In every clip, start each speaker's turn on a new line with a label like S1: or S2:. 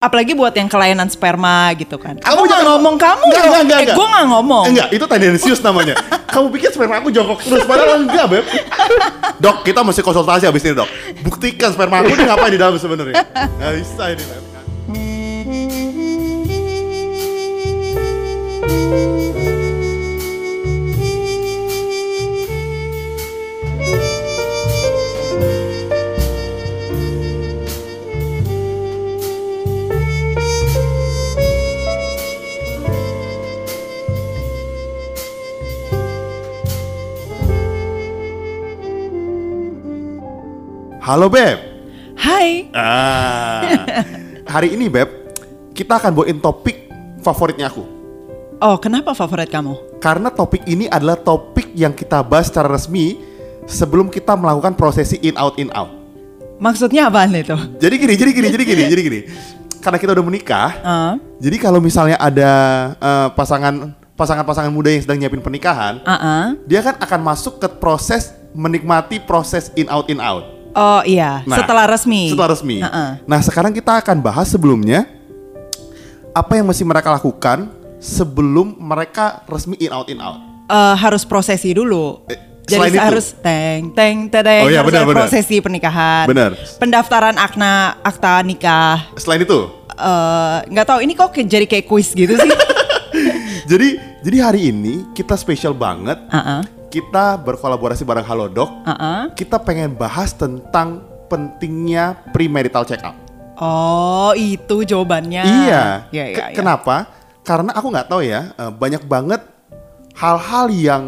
S1: Apalagi buat yang kelainan sperma gitu kan.
S2: Kamu
S1: Aku nggak
S2: jangan-
S1: ngomong kamu.
S2: Enggak, enggak, enggak,
S1: eh,
S2: enggak.
S1: gue nggak ngomong.
S2: Enggak, itu tendensius namanya. Kamu pikir sperma aku jongkok terus, padahal enggak, Beb. Dok, kita mesti konsultasi abis ini, Dok. Buktikan sperma aku ini ngapain di dalam sebenarnya. Nggak bisa ini, Beb. Halo, Beb.
S1: Hai.
S2: Ah. Hari ini, Beb, kita akan bawain topik favoritnya aku.
S1: Oh, kenapa favorit kamu?
S2: Karena topik ini adalah topik yang kita bahas secara resmi sebelum kita melakukan prosesi in out in out.
S1: Maksudnya apaan itu?
S2: Jadi gini, jadi gini, jadi gini, jadi gini. Karena kita udah menikah,
S1: Ah,
S2: jadi kalau misalnya ada eh, pasangan pasangan-pasangan muda yang sedang nyiapin pernikahan,
S1: ah, ah.
S2: dia kan akan masuk ke proses menikmati proses in out in out.
S1: Oh iya,
S2: Nah,
S1: setelah resmi.
S2: Setelah resmi.
S1: Ah, ah.
S2: Nah, sekarang kita akan bahas sebelumnya apa yang mesti mereka lakukan sebelum mereka resmi in out in out.
S1: Eh, harus prosesi dulu.
S2: Eh,
S1: Jadi
S2: selain itu?
S1: harus teng teng tedeng
S2: Oh iya,
S1: harus
S2: benar, benar.
S1: prosesi pernikahan.
S2: Benar.
S1: Pendaftaran akna akta nikah.
S2: Selain itu,
S1: Eh, nggak tahu ini kok jadi kayak kuis gitu sih.
S2: jadi jadi hari ini kita spesial banget.
S1: Ah, ah,
S2: Kita berkolaborasi bareng Halodoc.
S1: ah, ah.
S2: Kita pengen bahas tentang pentingnya premarital check up.
S1: Oh itu jawabannya.
S2: Iya.
S1: Iya,
S2: Ke-
S1: iya.
S2: Kenapa? Karena aku nggak tahu ya, eh, banyak banget hal-hal yang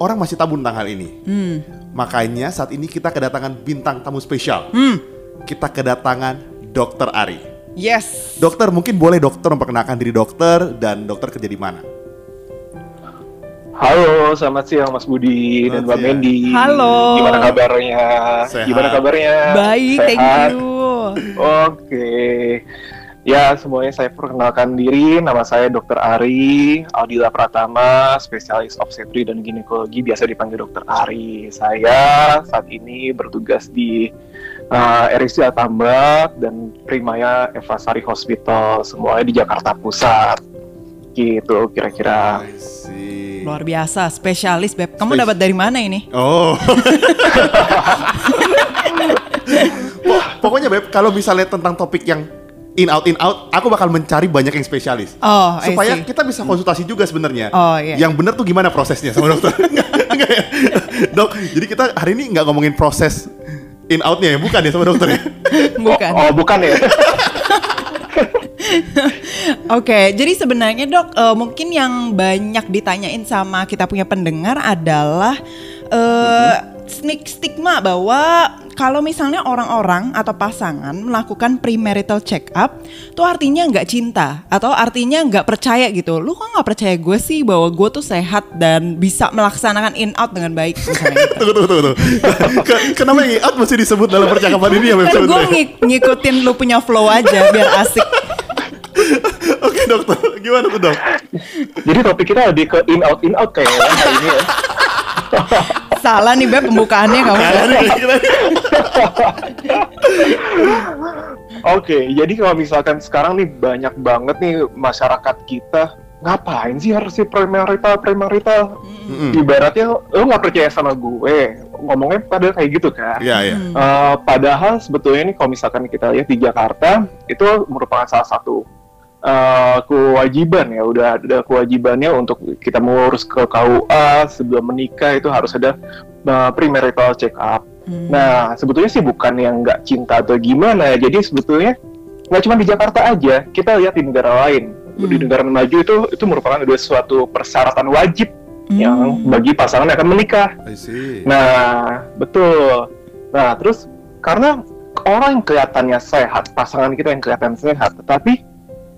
S2: orang masih tabu tentang hal ini.
S1: Hmm.
S2: Makanya saat ini kita kedatangan bintang tamu spesial.
S1: Hmm.
S2: Kita kedatangan Dokter Ari.
S1: Yes.
S2: Dokter, mungkin boleh dokter memperkenalkan diri dokter dan dokter kerja di mana?
S3: Halo, selamat siang Mas Budi dan
S2: Selamat
S3: Mbak
S2: siang.
S3: Mendy.
S1: Halo.
S3: Gimana kabarnya?
S2: Sehat.
S3: Gimana kabarnya?
S1: Baik, thank
S3: Sehat?
S1: you.
S3: Oke. Ya, semuanya saya perkenalkan diri. Nama saya Dr. Ari Aldila Pratama, spesialis obstetri dan ginekologi, biasa dipanggil Dr. Ari. Saya saat ini bertugas di uh, RSCA Tambak dan Primaya Evasari Hospital, semuanya di Jakarta Pusat. Gitu kira-kira.
S1: Luar biasa, spesialis beb. Kamu
S2: Spes-
S1: dapat dari mana ini?
S2: Oh. Po- Pokoknya Beb, kalau misalnya tentang topik yang in out in out, aku bakal mencari banyak yang spesialis.
S1: Oh,
S2: supaya
S1: see.
S2: kita bisa konsultasi juga sebenarnya.
S1: Oh, iya.
S2: Yang benar tuh gimana prosesnya sama dokter? Enggak, ya? Dok, jadi kita hari ini nggak ngomongin proses in outnya ya, bukan ya sama dokter ya?
S1: Bukan.
S3: Oh, oh, bukan ya?
S1: Oke, jadi sebenarnya dok, eh, mungkin yang banyak ditanyain sama kita punya pendengar adalah eh snik- stigma bahwa kalau misalnya orang-orang atau pasangan melakukan premarital check up, tuh artinya nggak cinta atau artinya nggak percaya gitu. Lu kok nggak percaya gue sih bahwa gue tuh sehat dan bisa melaksanakan in out dengan baik misalnya gitu.
S2: tunggu, tunggu, tunggu. tunggu. Ke- Kenapa in out mesti disebut dalam percakapan ini ya?
S1: Kan gue ngikutin lu punya flow aja biar asik.
S2: Dokter, gimana tuh dok?
S3: Jadi topik kita lebih ke in out in out kayaknya ya, hari ini ya.
S1: Salah nih beb pembukaannya kamu.
S3: Oke, jadi kalau misalkan sekarang nih banyak banget nih masyarakat kita ngapain sih harus si premarital premarital?
S2: Mm-mm.
S3: Ibaratnya lo nggak percaya sama gue, ngomongnya pada kayak gitu kan?
S2: Iya, iya.
S3: Eh, padahal sebetulnya nih kalau misalkan kita lihat di Jakarta itu merupakan salah satu eh, kewajiban ya udah ada kewajibannya untuk kita mengurus ke KUA sebelum menikah itu harus ada eh, premarital check up.
S1: Hmm.
S3: Nah sebetulnya sih bukan yang nggak cinta atau gimana, jadi sebetulnya nggak cuma di Jakarta aja, kita lihat di negara lain. Di
S1: Hmm.
S3: negara maju itu itu merupakan ada suatu persyaratan wajib yang
S1: Hmm.
S3: bagi pasangan yang akan menikah.
S2: I see.
S3: Nah, betul. Nah, terus karena orang yang kelihatannya sehat, pasangan kita yang kelihatan sehat, tetapi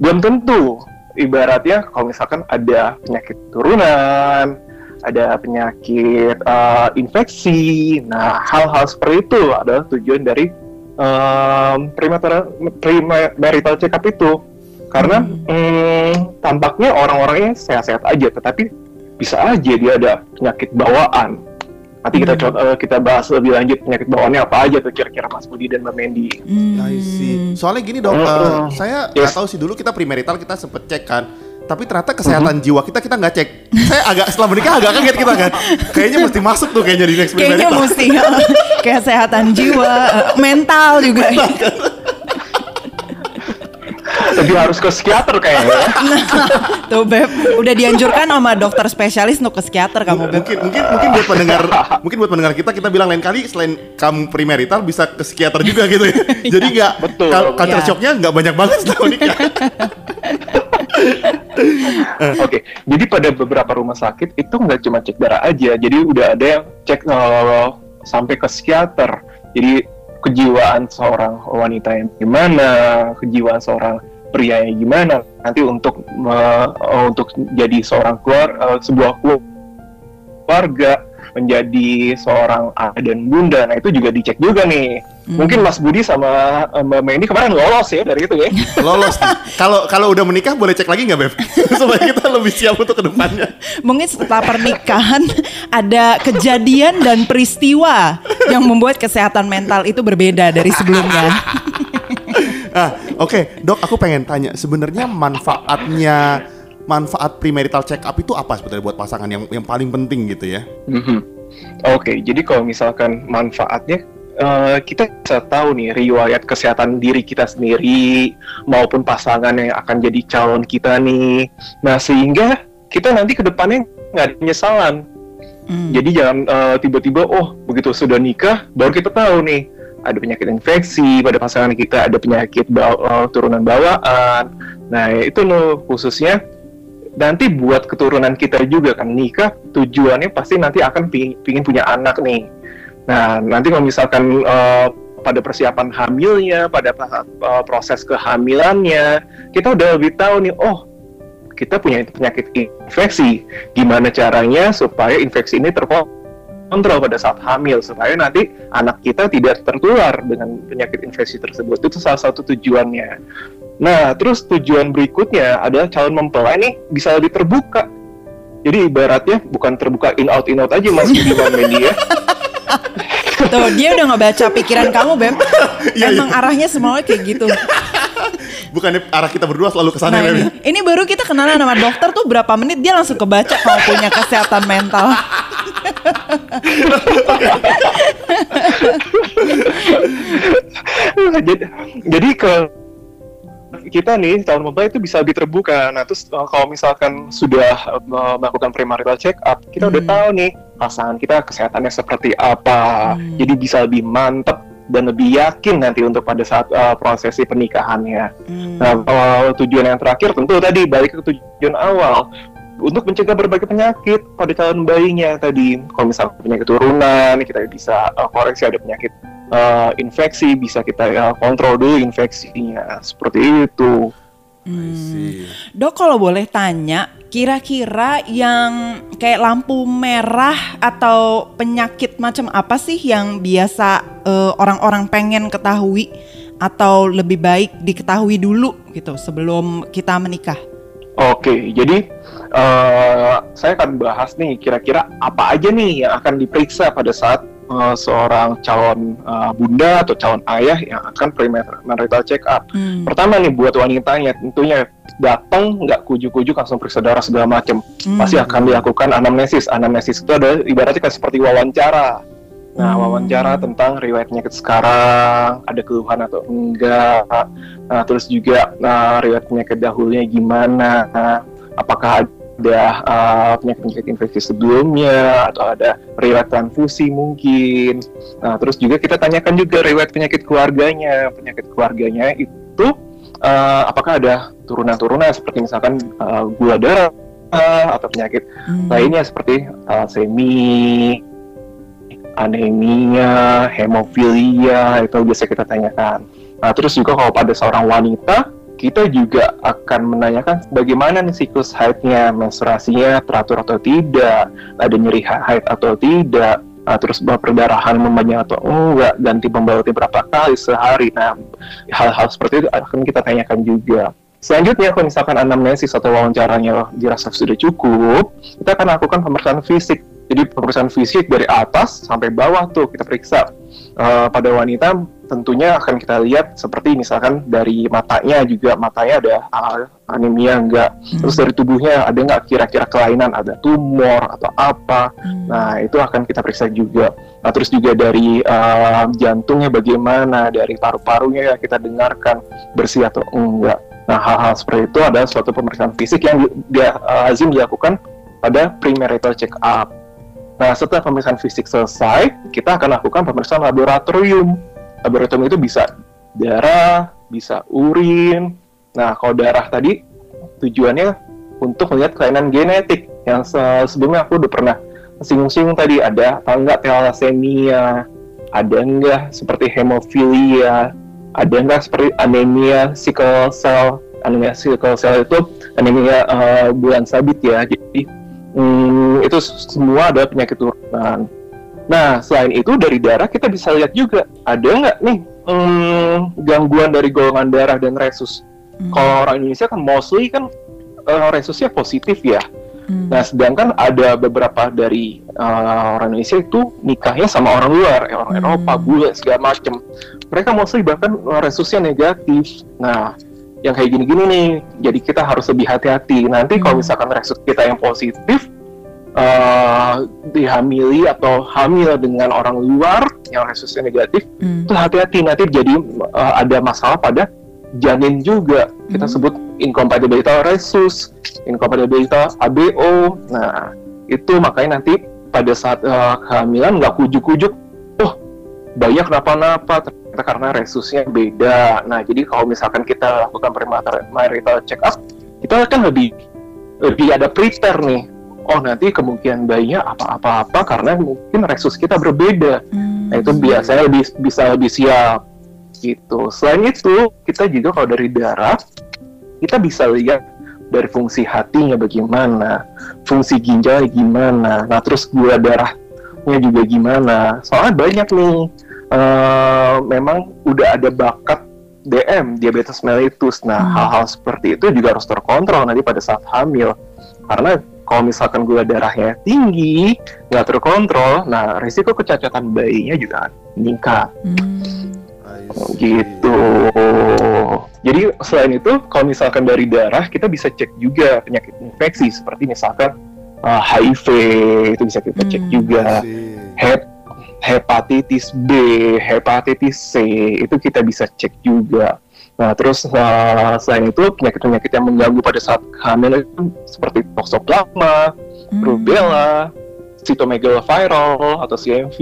S3: belum tentu. Ibaratnya kalau misalkan ada penyakit turunan, ada penyakit eh, infeksi, nah hal-hal seperti itu adalah tujuan dari em, premarital, premarital check up itu. Karena mm, tampaknya orang-orangnya sehat-sehat aja, tetapi bisa aja dia ada penyakit bawaan Nanti kita co- eh, kita bahas lebih lanjut penyakit bawaannya apa aja tuh kira-kira Mas Budi dan Mbak Mendy.
S1: Hmm.
S2: I see. Soalnya gini dok,
S3: Hmm.
S2: eh, saya nggak
S3: Yes.
S2: tahu sih dulu kita premarital kita sempet cek kan. Tapi ternyata kesehatan jiwa kita kita nggak cek. saya agak setelah menikah agak kaget kita kan. Kayaknya mesti masuk tuh kayaknya di next
S1: Kayaknya mesti kesehatan jiwa, eh, mental juga.
S3: Lebih harus ke psikiater kayaknya. ya.
S1: Tuh Beb, udah dianjurkan sama dokter spesialis untuk ke psikiater kamu Beb.
S2: mungkin mungkin mungkin buat pendengar mungkin buat pendengar kita kita bilang lain kali selain kamu premarital bisa ke psikiater juga gitu ya. Jadi nggak
S3: Betul.
S2: culture
S1: Iya.
S2: shocknya nggak banyak banget setelah menikah.
S3: Oke, jadi pada beberapa rumah sakit itu nggak cuma cek darah aja, jadi udah ada yang cek eh, sampai ke psikiater. Jadi kejiwaan seorang wanita yang gimana, kejiwaan seorang pria yang gimana. Nanti untuk eh, untuk jadi seorang keluar eh, sebuah keluarga menjadi seorang ayah dan bunda. Nah itu juga dicek juga nih. Mungkin Mas Budi sama eh, Mbak Mendy kemarin lolos ya dari itu ya.
S2: Lolos. nih. Kalau kalau udah menikah boleh cek lagi nggak Beb? Supaya kita lebih siap untuk ke depannya.
S1: Mungkin setelah pernikahan ada kejadian dan peristiwa yang membuat kesehatan mental itu berbeda dari sebelumnya.
S2: Ah, oke, dok, aku pengen tanya, sebenarnya manfaatnya manfaat premarital check up itu apa sebetulnya buat pasangan yang yang paling penting gitu ya?
S3: Mhm. Oke, jadi kalau misalkan manfaatnya eh, kita bisa tahu nih riwayat kesehatan diri kita sendiri maupun pasangan yang akan jadi calon kita nih. Nah sehingga kita nanti ke depannya nggak ada penyesalan.
S1: Hmm.
S3: Jadi jangan eh, tiba-tiba oh begitu sudah nikah baru kita tahu nih ada penyakit infeksi pada pasangan kita, ada penyakit baw- eh, turunan bawaan. Nah itu loh khususnya nanti buat keturunan kita juga kan nikah tujuannya pasti nanti akan pingin punya anak nih. Nah nanti kalau misalkan eh, pada persiapan hamilnya, pada pa- eh, proses kehamilannya, kita udah lebih tahu nih oh kita punya penyakit infeksi. Gimana caranya supaya infeksi ini terkontrol pada saat hamil supaya nanti anak kita tidak tertular dengan penyakit infeksi tersebut. Itu salah satu tujuannya. Nah, terus tujuan berikutnya adalah calon mempelai nih bisa lebih terbuka. Jadi ibaratnya bukan terbuka in out in out aja Mas Budiman Media.
S1: Tuh dia udah ngebaca pikiran kamu Beb.
S2: Iya,
S1: Emang arahnya semuanya kayak gitu.
S2: Bukannya arah kita berdua selalu ke sana
S1: Nah
S2: ya?
S1: ini, ini baru kita kenalan sama dokter tuh berapa menit dia langsung kebaca kalau punya kesehatan mental.
S3: Jadi, jadi ke kita nih calon mempelai itu bisa lebih terbuka. Nah, terus uh, kalau misalkan sudah uh, melakukan premarital check up, kita udah
S1: Hmm.
S3: tahu nih pasangan kita kesehatannya seperti apa.
S1: Hmm.
S3: Jadi bisa lebih mantep dan lebih yakin nanti untuk pada saat uh, prosesi pernikahannya.
S1: Hmm.
S3: Nah, kalau tujuan yang terakhir tentu tadi balik ke tujuan awal untuk mencegah berbagai penyakit pada calon bayinya tadi. Kalau misalnya penyakit turunan, kita bisa uh, koreksi ada penyakit uh, infeksi, bisa kita uh, kontrol dulu infeksinya. Seperti itu.
S1: Hmm. Dok kalau boleh tanya, kira-kira yang kayak lampu merah atau penyakit macam apa sih yang biasa eh, orang-orang pengen ketahui atau lebih baik diketahui dulu gitu sebelum kita menikah?
S3: Oke, jadi eh, saya akan bahas nih kira-kira apa aja nih yang akan diperiksa pada saat eh, seorang calon eh, bunda atau calon ayah yang akan premarital check up.
S1: Hmm.
S3: Pertama nih buat wanitanya tentunya datang nggak kujuk-kujuk langsung periksa darah segala macam.
S1: Hmm.
S3: Pasti akan dilakukan anamnesis. Anamnesis itu adalah ibaratnya kan seperti wawancara. Nah,
S1: Hmm.
S3: wawancara tentang riwayat penyakit sekarang, ada keluhan atau enggak. Nah, terus juga nah, riwayat penyakit dahulunya gimana? Nah, apakah ada uh, penyakit-penyakit infeksi sebelumnya atau ada riwayat transfusi mungkin. Nah, terus juga kita tanyakan juga riwayat penyakit keluarganya. Penyakit keluarganya itu uh, apakah ada turunan-turunan seperti misalkan uh, gula darah atau penyakit
S1: Hmm.
S3: lainnya seperti thalassemia, anemia, hemofilia itu biasa kita tanyakan. Nah, terus juga kalau pada seorang wanita, kita juga akan menanyakan bagaimana nih siklus haidnya, menstruasinya teratur atau tidak, ada nyeri ha- haid atau tidak, nah, terus perdarahan membanyak atau enggak, ganti pembalutnya berapa kali sehari. Nah, hal-hal seperti itu akan kita tanyakan juga. Selanjutnya, kalau misalkan anamnesis atau wawancaranya dirasa sudah cukup, kita akan lakukan pemeriksaan fisik Jadi pemeriksaan fisik dari atas sampai bawah tuh kita periksa. Eh, pada wanita tentunya akan kita lihat seperti misalkan dari matanya juga matanya ada uh, anemia enggak, terus dari tubuhnya ada nggak kira-kira kelainan, ada tumor atau apa.
S1: Hmm.
S3: Nah, itu akan kita periksa juga. Nah, terus juga dari uh, jantungnya bagaimana, dari paru-parunya ya kita dengarkan bersih atau enggak. Nah, hal-hal seperti itu adalah suatu pemeriksaan fisik yang di- dia uh, lazim dilakukan pada premarital check up. Nah, setelah pemeriksaan fisik selesai, kita akan lakukan pemeriksaan laboratorium. Laboratorium itu bisa darah, bisa urin. Nah, kalau darah tadi tujuannya untuk melihat kelainan genetik yang se- sebelumnya aku udah pernah singgung-singgung tadi ada apa enggak thalassemia, ada enggak seperti hemofilia, ada enggak seperti anemia sickle cell. Anemia sickle cell itu anemia eh, bulan sabit ya. Jadi hmm, itu semua ada penyakit turunan. Nah, selain itu dari darah kita bisa lihat juga ada nggak nih hmm, gangguan dari golongan darah dan resus.
S1: Hmm.
S3: Kalau orang Indonesia kan mostly kan eh, resusnya positif ya.
S1: Hmm.
S3: Nah, sedangkan ada beberapa dari eh, orang Indonesia itu nikahnya sama orang luar, orang
S1: Hmm.
S3: Eropa, bule segala macem. Mereka mostly bahkan eh, resusnya negatif. Nah, yang kayak gini-gini nih, jadi kita harus lebih hati-hati. Nanti kalau
S1: Hmm.
S3: misalkan resus kita yang positif, eh, dihamili atau hamil dengan orang luar yang resusnya negatif,
S1: Hmm.
S3: itu hati-hati nanti jadi eh, ada masalah pada janin juga kita
S1: Hmm.
S3: sebut incompatibility resus, incompatibility ABO. Nah itu makanya nanti pada saat eh, kehamilan nggak kujuk-kujuk, oh banyak kenapa-napa ternyata karena resusnya beda. Nah jadi kalau misalkan kita lakukan premarital check up, kita kan lebih lebih ada prepare nih. Oh nanti kemungkinan bayinya apa-apa-apa karena mungkin resus kita berbeda.
S1: Hmm.
S3: Nah itu biasanya lebih bisa lebih siap gitu. Selain itu kita juga kalau dari darah kita bisa lihat dari fungsi hatinya bagaimana, fungsi ginjalnya gimana, nah terus gula darahnya juga gimana. Soalnya banyak nih eh, memang udah ada bakat DM diabetes mellitus. Nah
S1: Hmm.
S3: hal-hal seperti itu juga harus terkontrol nanti pada saat hamil karena kalau misalkan gula darahnya tinggi, nggak terkontrol, nah risiko kecacatan bayinya juga meningkat
S1: Hmm.
S3: Gitu. Jadi selain itu, kalau misalkan dari darah kita bisa cek juga penyakit infeksi seperti misalkan uh, HIV itu bisa kita cek
S1: Hmm.
S3: juga,
S2: I see.
S3: Hep- hepatitis B, hepatitis C itu kita bisa cek juga. Nah terus uh, selain itu penyakit-penyakit yang mengganggu pada saat hamil itu seperti toxoplasma,
S1: Hmm.
S3: rubella, cytomegaloviral atau CMV,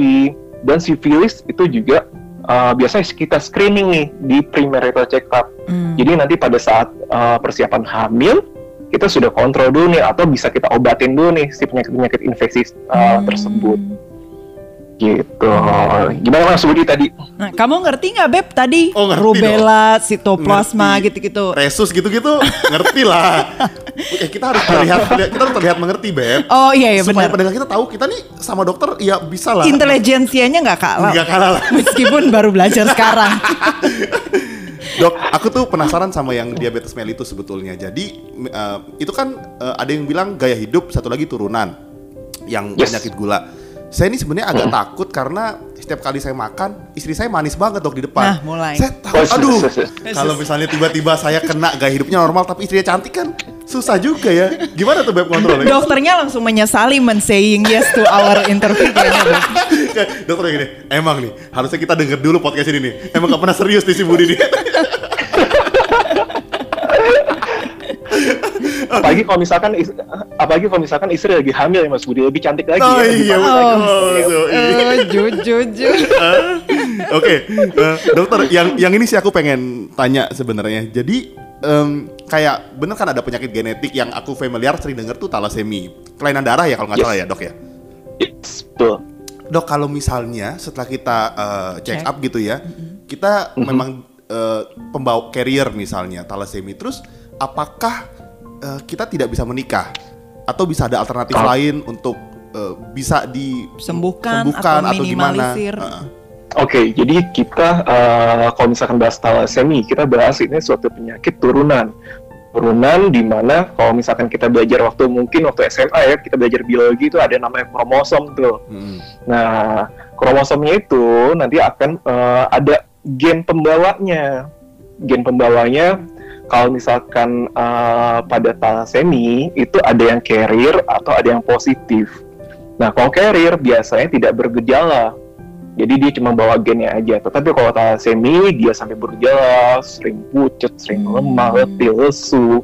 S3: dan sifilis itu juga uh, biasanya kita screening nih di premarital check-up.
S1: Hmm.
S3: Jadi nanti pada saat uh, persiapan hamil, kita sudah kontrol dulu nih atau bisa kita obatin dulu nih si penyakit-penyakit infeksi uh,
S1: Hmm.
S3: tersebut gitu. Gimana Mas Budi tadi?
S1: Nah, kamu ngerti nggak Beb tadi?
S2: Oh, ngerti
S1: Rubella, sitoplasma
S2: Ngerti.
S1: gitu-gitu.
S2: Resus gitu-gitu ngerti lah. Eh, kita harus terlihat kita harus terlihat mengerti beb.
S1: Oh iya iya
S2: Supaya
S1: benar.
S2: pendengar kita tahu kita nih sama dokter ya bisa lah.
S1: Intelijensianya nggak kalah.
S2: Nggak kalah lah.
S1: Meskipun baru belajar sekarang.
S2: Dok, aku tuh penasaran sama yang diabetes mellitus sebetulnya. Jadi eh, itu kan eh, ada yang bilang gaya hidup, satu lagi turunan yang
S3: Yes.
S2: penyakit gula. Saya ini sebenarnya agak takut karena setiap kali saya makan, istri saya manis banget dok di depan.
S1: Nah, mulai.
S2: Saya takut, aduh. Kalau misalnya tiba-tiba saya kena gaya hidupnya normal tapi istrinya cantik kan susah juga ya. Gimana tuh beb kontrolnya?
S1: Dokternya langsung menyesali men saying yes to our interview. Beb.
S2: Dokter gini, emang nih harusnya kita denger dulu podcast ini nih. Emang gak pernah serius nih si Budi nih.
S3: Apalagi kalau misalkan is- apalagi kalau misalkan istri lagi hamil ya Mas Budi lebih cantik lagi
S2: Oh
S3: ya.
S2: iya,
S3: lagi.
S2: Oh, iya.
S1: Jujur, jujur.
S2: Oke, eh, dokter, yang yang ini sih aku pengen tanya sebenarnya. Jadi em, kayak bener kan ada penyakit genetik yang aku familiar sering denger tuh talasemi, kelainan darah ya kalau nggak
S3: Yes.
S2: salah ya dok ya.
S3: Yes, betul.
S2: Dok kalau misalnya setelah kita eh, check
S1: Cek.
S2: up gitu ya, kita memang eh, pembawa carrier misalnya talasemi, terus apakah eh, kita tidak bisa menikah atau bisa ada alternatif
S3: Ah.
S2: lain untuk eh, bisa di
S1: Sembuhkan, atau
S2: atau gimana?
S1: minimalisir.
S2: Heeh.
S3: Oke, jadi kita eh, kalau misalkan bahas thalassemia, kita bahas ini suatu penyakit turunan. keturunan di mana kalau misalkan kita belajar waktu mungkin waktu SMA ya kita belajar biologi itu ada namanya kromosom tuh.
S2: Hmm.
S3: Nah kromosomnya itu nanti akan eh, ada gen pembawanya. Gen pembawanya kalau misalkan eh, pada talasemi itu ada yang carrier atau ada yang positif. Nah kalau carrier biasanya tidak bergejala. Jadi dia cuma bawa gennya aja. Tetapi kalau talasemi dia sampai bergejala, sering pucat, sering lemah, letih, lesu.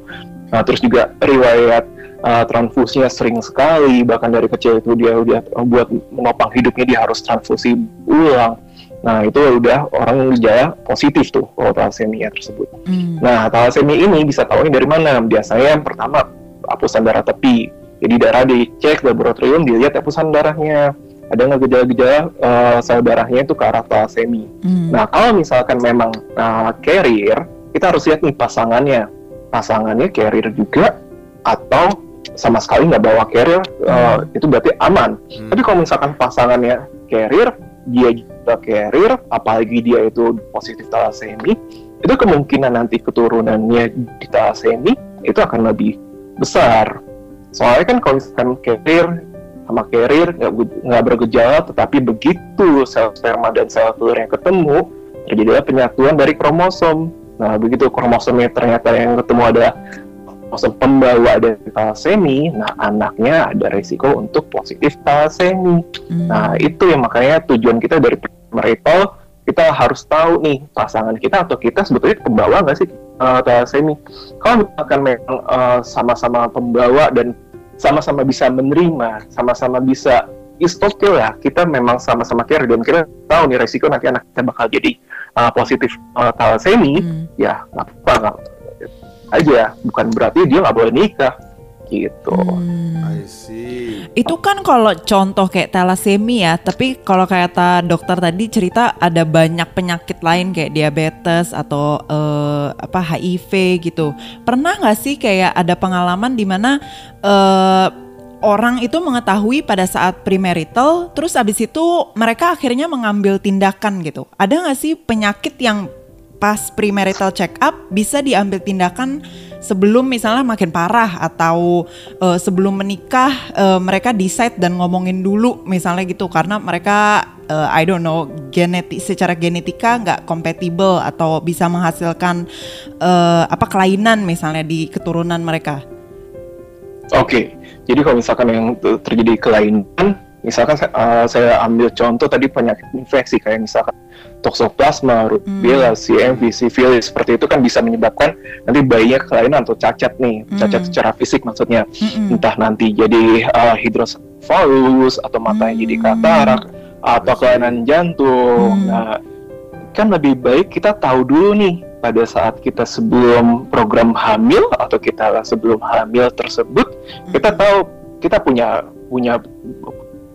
S3: Nah, terus juga riwayat uh, transfusinya sering sekali. Bahkan dari kecil itu dia udah uh, buat menopang hidupnya dia harus transfusi ulang. Nah itu udah orang gejala positif tuh kalau thalassemia tersebut.
S1: Hmm.
S3: Nah thalassemia ini bisa tahunya dari mana? Biasanya yang pertama hapusan darah tepi. Jadi darah dicek laboratorium dilihat hapusan darahnya ada nggak gejala-gejala uh, sel darahnya itu ke arah thalassemia.
S1: Hmm.
S3: Nah, kalau misalkan memang uh, carrier, kita harus lihat nih pasangannya. Pasangannya carrier juga atau sama sekali nggak bawa carrier, uh, itu berarti aman.
S2: Hmm.
S3: Tapi kalau misalkan pasangannya carrier, dia juga carrier, apalagi dia itu positif thalassemia, itu kemungkinan nanti keturunannya di thalassemia itu akan lebih besar. Soalnya kan kalau misalkan carrier sama carrier nggak bergejala, tetapi begitu sel sperma dan sel telurnya ketemu, terjadilah penyatuan dari kromosom. Nah, begitu kromosomnya ternyata yang ketemu ada kromosom pembawa dari thalassemia, nah anaknya ada risiko untuk positif thalassemia.
S1: Hmm.
S3: Nah, itu yang makanya tujuan kita dari premarital kita harus tahu nih pasangan kita atau kita sebetulnya pembawa nggak sih uh, thalassemia. Kalau misalkan memang uh, sama-sama pembawa dan sama-sama bisa menerima, sama-sama bisa is okay lah. Kita memang sama-sama care dan kita tahu nih resiko nanti anak kita bakal jadi uh, positif uh, thalassemia.
S1: Hmm.
S3: Ya, nggak apa-apa aja. Bukan berarti dia nggak boleh nikah gitu.
S1: Hmm.
S2: I see.
S1: Itu kan kalau contoh kayak thalassemia ya, tapi kalau kata dokter tadi cerita ada banyak penyakit lain kayak diabetes atau eh, apa HIV gitu. Pernah nggak sih kayak ada pengalaman di mana eh, orang itu mengetahui pada saat premarital, terus abis itu mereka akhirnya mengambil tindakan gitu. Ada nggak sih penyakit yang pas premarital check up bisa diambil tindakan sebelum misalnya makin parah atau eh, sebelum menikah eh, mereka decide dan ngomongin dulu misalnya gitu karena mereka eh, I don't know genetik secara genetika nggak compatible atau bisa menghasilkan eh, apa kelainan misalnya di keturunan mereka.
S3: Oke, jadi kalau misalkan yang te- terjadi kelainan, misalkan sa- uh, saya ambil contoh tadi penyakit infeksi kayak misalkan toxoplasma, rubella, CMV, sifilis seperti itu kan bisa menyebabkan nanti bayinya kelainan atau cacat nih, cacat
S1: Hmm.
S3: secara fisik maksudnya,
S1: Mm-mm.
S3: entah nanti jadi uh, hidrosefalus atau matanya jadi
S1: Hmm.
S3: katarak atau kelainan jantung.
S1: Hmm.
S3: Nah, kan lebih baik kita tahu dulu nih pada saat kita sebelum program hamil atau kita sebelum hamil tersebut kita tahu kita punya punya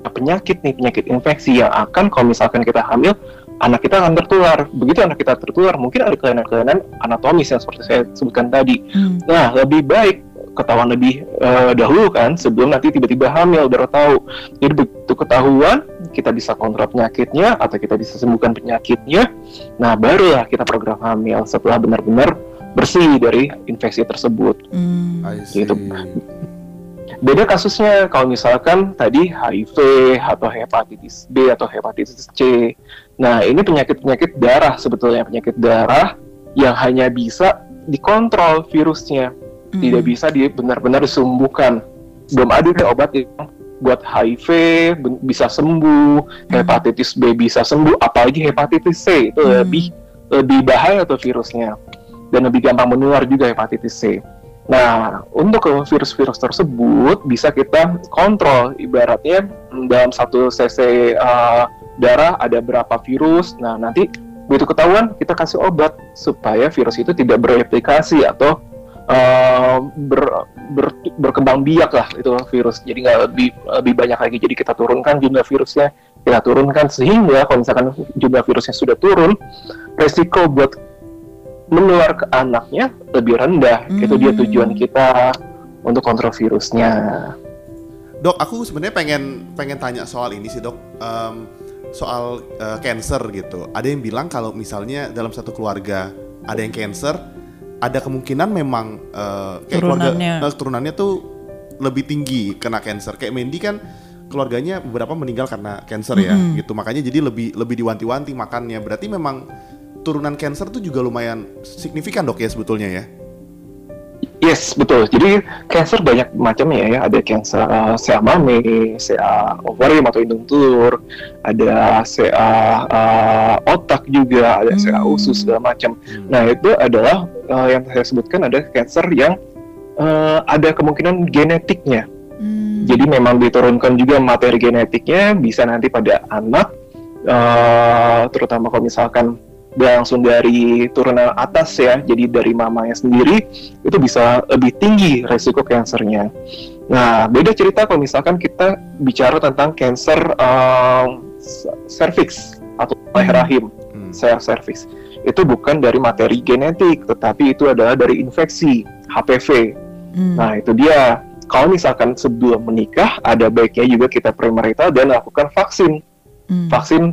S3: penyakit nih penyakit infeksi yang akan kalau misalkan kita hamil anak kita akan tertular begitu anak kita tertular mungkin ada kelainan-kelainan anatomis yang seperti saya sebutkan tadi
S1: Hmm.
S3: nah lebih baik ketahuan lebih eh, dahulu kan sebelum nanti tiba-tiba hamil baru tahu jadi begitu ketahuan kita bisa kontrol penyakitnya atau kita bisa sembuhkan penyakitnya nah barulah kita program hamil setelah benar-benar bersih dari infeksi tersebut
S1: Hmm.
S2: I see.
S3: Gitu. Beda kasusnya kalau misalkan tadi HIV atau hepatitis B atau hepatitis C. Nah, ini penyakit-penyakit darah sebetulnya penyakit darah yang hanya bisa dikontrol virusnya,
S1: Hmm.
S3: tidak bisa di benar-benar disembuhkan. Belum ada deh obat yang buat HIV bisa sembuh, hepatitis B bisa sembuh, apalagi hepatitis C itu
S1: Hmm.
S3: lebih lebih bahaya tuh virusnya dan lebih gampang menular juga hepatitis C. Nah, untuk virus-virus tersebut bisa kita kontrol. Ibaratnya mm, dalam satu cc uh, darah ada berapa virus. Nah, nanti begitu ketahuan kita kasih obat supaya virus itu tidak bereplikasi atau uh, ber- ber- berkembang biak lah itu virus. Jadi nggak lebih lebih banyak lagi. Jadi kita turunkan jumlah virusnya, kita turunkan sehingga kalau misalkan jumlah virusnya sudah turun, resiko buat menular ke anaknya lebih rendah. Itu dia
S1: Hmm.
S3: tujuan kita untuk kontrol virusnya.
S2: Dok, aku sebenarnya pengen pengen tanya soal ini sih dok, Em, soal eh, cancer gitu. Ada yang bilang kalau misalnya dalam satu keluarga ada yang cancer, ada kemungkinan memang kayak keluarga eh, turunannya tuh lebih tinggi kena cancer. Kayak Mandy kan keluarganya beberapa meninggal karena cancer ya, gitu. Makanya jadi lebih lebih diwanti-wanti makannya. Berarti memang turunan cancer tuh juga lumayan signifikan dok ya sebetulnya ya.
S3: Yes, betul. Jadi cancer banyak macamnya ya. Ada cancer uh, CA mame, CA ovarium atau indung telur, ada CA uh, otak juga, ada CA
S1: Hmm.
S3: usus segala macam. Nah itu adalah uh, yang saya sebutkan ada cancer yang uh, ada kemungkinan genetiknya.
S1: Hmm.
S3: Jadi memang diturunkan juga materi genetiknya bisa nanti pada anak, eh, terutama kalau misalkan langsung dari turunan atas ya, jadi dari mamanya sendiri itu bisa lebih tinggi resiko kansernya. Nah, beda cerita kalau misalkan kita bicara tentang kanker eh, cervix atau leher rahim,
S2: Hmm.
S3: sel cervix. Itu bukan dari materi genetik, tetapi itu adalah dari infeksi HPV.
S1: Hmm.
S3: Nah, itu dia. Kalau misalkan sebelum menikah, ada baiknya juga kita premarital dan lakukan vaksin.
S1: Hmm.
S3: Vaksin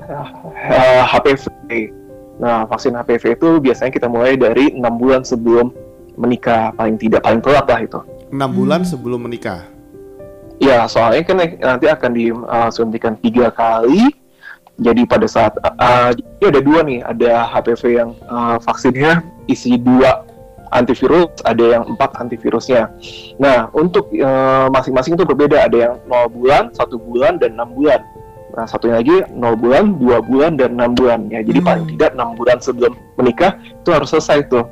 S3: eh, HPV. Nah, vaksin HPV itu biasanya kita mulai dari enam bulan sebelum menikah, paling tidak paling telat lah itu.
S2: Enam bulan sebelum menikah.
S3: Ya, soalnya kan nanti akan disuntikan tiga kali. Jadi pada saat uh, jadi ada dua nih, ada HPV yang uh, vaksinnya isi dua antivirus, ada yang empat antivirusnya. Nah, untuk uh, masing-masing itu berbeda. Ada yang 0 bulan, satu bulan, dan enam bulan. Nah, satunya lagi 0 bulan, dua bulan, dan enam bulan. Ya, jadi
S1: Hmm.
S3: paling tidak enam bulan sebelum menikah itu harus selesai tuh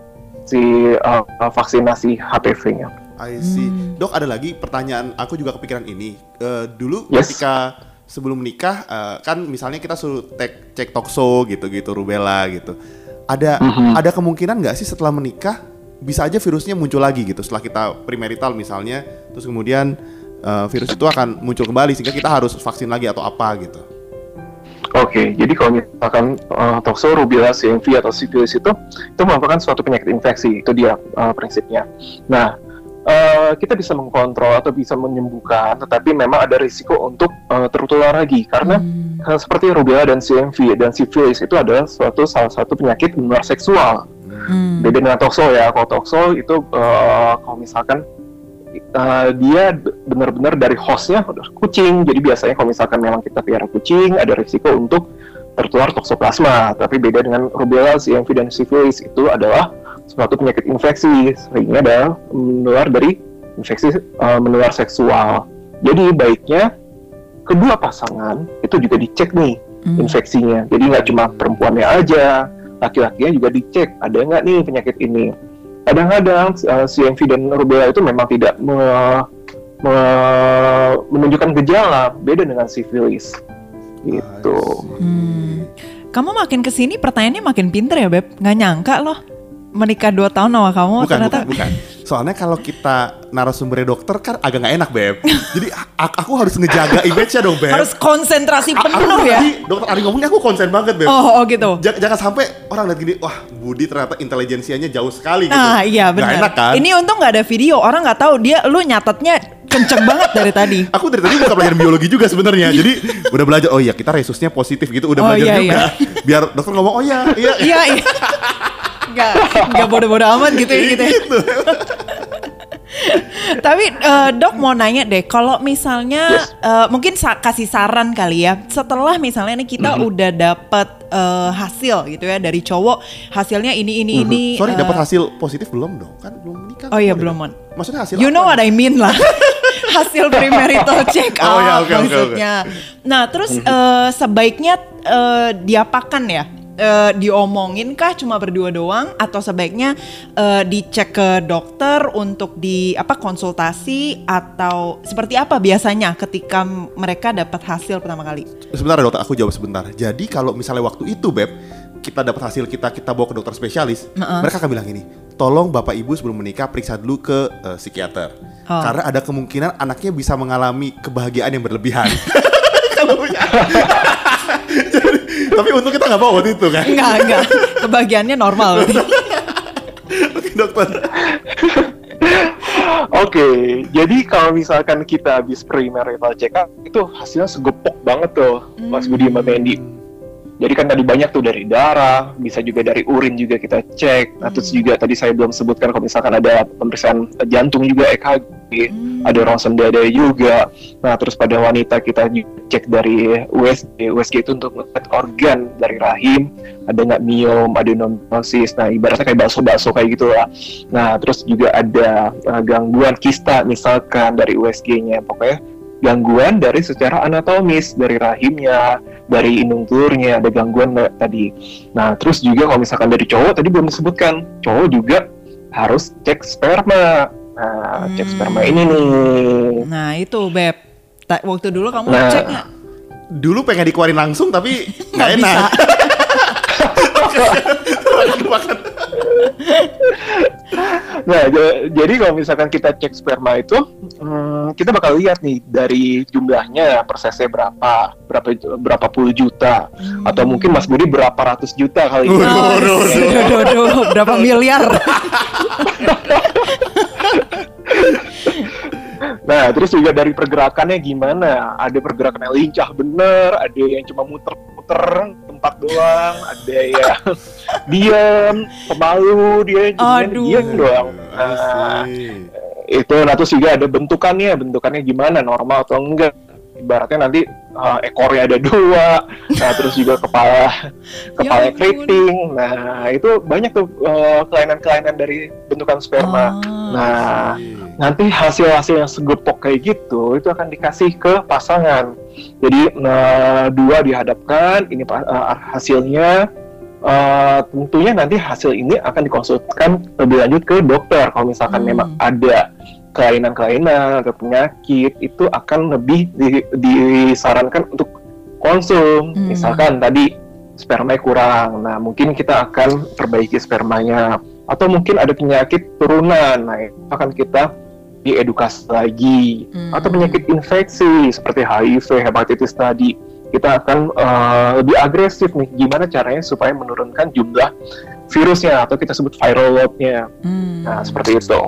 S3: si uh, uh, vaksinasi HPV-nya.
S2: I see.
S1: Hmm.
S2: Dok ada lagi pertanyaan aku juga kepikiran ini. Eh, dulu
S3: Yes.
S2: ketika sebelum menikah eh, kan misalnya kita suruh cek cek tokso gitu-gitu rubella gitu. Ada
S3: Mhm.
S2: ada kemungkinan nggak sih setelah menikah bisa aja virusnya muncul lagi gitu setelah kita premarital misalnya terus kemudian eh, virus itu akan muncul kembali sehingga kita harus vaksin lagi atau apa gitu.
S3: Oke, jadi kalau misalkan uh, tokso, rubella, CMV atau sifilis itu itu merupakan suatu penyakit infeksi, itu dia uh, prinsipnya. Nah, uh, kita bisa mengkontrol atau bisa menyembuhkan, tetapi memang ada risiko untuk uh, tertular lagi karena
S1: Hmm.
S3: uh, seperti rubella dan CMV dan sifilis itu adalah suatu salah satu penyakit menular seksual.
S1: Hmm.
S3: Beda dengan tokso ya, kalau tokso itu uh, kalau misalkan uh, dia benar-benar dari hostnya kucing, jadi biasanya kalau misalkan memang kita pelihara kucing, ada risiko untuk tertular toksoplasma. Tapi beda dengan rubella, CMV dan sifilis itu adalah suatu penyakit infeksi, seringnya adalah menular dari infeksi uh, menular seksual. Jadi baiknya kedua pasangan itu juga dicek nih
S1: Hmm.
S3: infeksinya. Jadi nggak cuma perempuannya aja, laki-lakinya juga dicek ada nggak nih penyakit ini. Kadang-kadang uh, CMV dan rubella itu memang tidak me- me- menunjukkan gejala, beda dengan sifilis. Gitu.
S1: Hmm. Kamu makin ke sini pertanyaannya makin pinter ya Beb Nggak nyangka loh Menikah 2 tahun sama kamu
S2: bukan,
S1: ternyata
S2: bukan, bukan. Soalnya kalau kita narasumbernya dokter kan agak nggak enak, Beb. Jadi aku harus ngejaga image-nya dong, Beb.
S1: Harus konsentrasi penuh
S2: aku
S1: ya
S2: tadi dokter Ari ngomongnya aku konsen banget, Beb.
S1: Oh, oh gitu
S2: Ja- Jangan sampai orang lihat gini, wah Budi ternyata intelijensianya jauh sekali gitu.
S1: Nah iya benar
S2: enak kan?
S1: Ini untung nggak ada video Orang nggak tahu dia Lu nyatetnya kenceng banget dari tadi
S2: Aku dari tadi buka pelajaran biologi juga sebenarnya. Jadi udah belajar, oh iya kita resusnya positif gitu, udah
S1: Oh,
S2: belajar
S1: iya,
S2: juga. Biar dokter ngomong, oh iya, iya.
S1: Iya iya Nggak, nggak bodoh-bodoh amat gitu ya gitu ya.
S2: Gitu.
S1: Tapi eh, dok mau nanya deh, kalau misalnya
S3: Yes.
S1: eh, mungkin sa- kasih saran kali ya, setelah misalnya nih kita udah dapet eh, hasil gitu ya dari cowok, hasilnya ini ini ini.
S2: Sorry,
S1: eh,
S2: dapat hasil positif belum dong? Kan belum menikah.
S1: Oh iya belum Mon.
S2: Maksudnya hasil
S1: You
S2: apa
S1: know what I mean lah. Hasil premarital check up
S2: Oh, iya, oke, oke, oke.
S1: maksudnya. Nah terus eh, sebaiknya eh, diapakan ya? Eh, diomongin kah cuma berdua doang atau sebaiknya eh, dicek ke dokter untuk di apa konsultasi atau seperti apa biasanya ketika mereka dapat hasil pertama kali?
S2: Sebentar dokter, aku jawab sebentar. Jadi kalau misalnya waktu itu Beb, kita dapat hasil kita kita bawa ke dokter spesialis,
S1: Heeh.
S2: mereka akan bilang ini, tolong bapak ibu sebelum menikah periksa dulu ke eh, psikiater,
S1: Oh.
S2: karena ada kemungkinan anaknya bisa mengalami kebahagiaan yang berlebihan. Tapi untung kita nggak bawa waktu itu kan.
S1: Enggak, enggak. Kebahagiaannya normal.
S2: Oke dokter.
S3: Oke, jadi kalau misalkan kita habis premarital check up itu hasilnya segepok banget tuh, Mas Budi Mbak Mendy. Jadi kan tadi banyak tuh dari darah, bisa juga dari urin juga kita cek. Nah, terus
S1: Hmm.
S3: juga tadi saya belum sebutkan kalau misalkan ada pemeriksaan jantung juga EKG,
S1: Hmm.
S3: ada ronsen dada juga. Nah, terus pada wanita kita cek dari USG. USG itu untuk melihat organ dari rahim, ada nggak miom, adenomyosis. Nah, ibaratnya kayak bakso-bakso kayak gitu lah. Nah, terus juga ada uh, gangguan kista misalkan dari USG-nya. Pokoknya gangguan dari secara anatomis dari rahimnya, dari indung telurnya ada gangguan nggak tadi. Nah, terus juga kalau misalkan dari cowok tadi belum disebutkan, cowok juga harus cek sperma. Nah, cek
S1: Hmm.
S3: sperma ini nih.
S1: Nah itu Beb. Ta- waktu dulu kamu
S3: Nah.
S1: cek nggak?
S2: Dulu pengen dikeluarin langsung tapi Nggak enak. Makan-makan.
S3: Nah, j- jadi kalau misalkan kita cek sperma itu, hmm, kita bakal lihat nih dari jumlahnya persesnya berapa, berapa berapa puluh juta, atau mungkin Mas Budi berapa ratus juta kali ini.
S2: Waduh,
S1: Oh,
S2: waduh,
S1: duh, duh, duh, berapa miliar?
S3: Nah, terus juga dari pergerakannya gimana? Ada pergerakan yang lincah bener, ada yang cuma muter-muter tempat doang, ada yang diam, pemalu, dia diam doang. Nah, itu nah terus juga ada bentukannya bentukannya gimana normal atau enggak ibaratnya nanti uh, ekornya ada dua nah terus juga kepala kepala
S1: ampun.
S3: keriting nah itu banyak tuh uh, kelainan-kelainan dari bentukan sperma
S1: Ah.
S3: nah
S2: Asik.
S3: Nanti hasil-hasil yang segepok kayak gitu itu akan dikasih ke pasangan jadi nah, dua dihadapkan ini uh, hasilnya uh, tentunya nanti hasil ini akan dikonsultasikan lebih lanjut ke dokter kalau misalkan
S1: Hmm.
S3: memang ada kelainan-kelainan atau penyakit itu akan lebih di- disarankan untuk konsum
S1: Hmm.
S3: misalkan tadi sperma kurang nah mungkin kita akan perbaiki spermanya atau mungkin ada penyakit turunan nah itu akan kita diedukasi lagi
S1: Hmm.
S3: atau penyakit infeksi seperti HIV, hepatitis tadi kita akan eh, lebih agresif nih gimana caranya supaya menurunkan jumlah virusnya atau kita sebut viral load-nya
S1: Hmm.
S3: nah seperti itu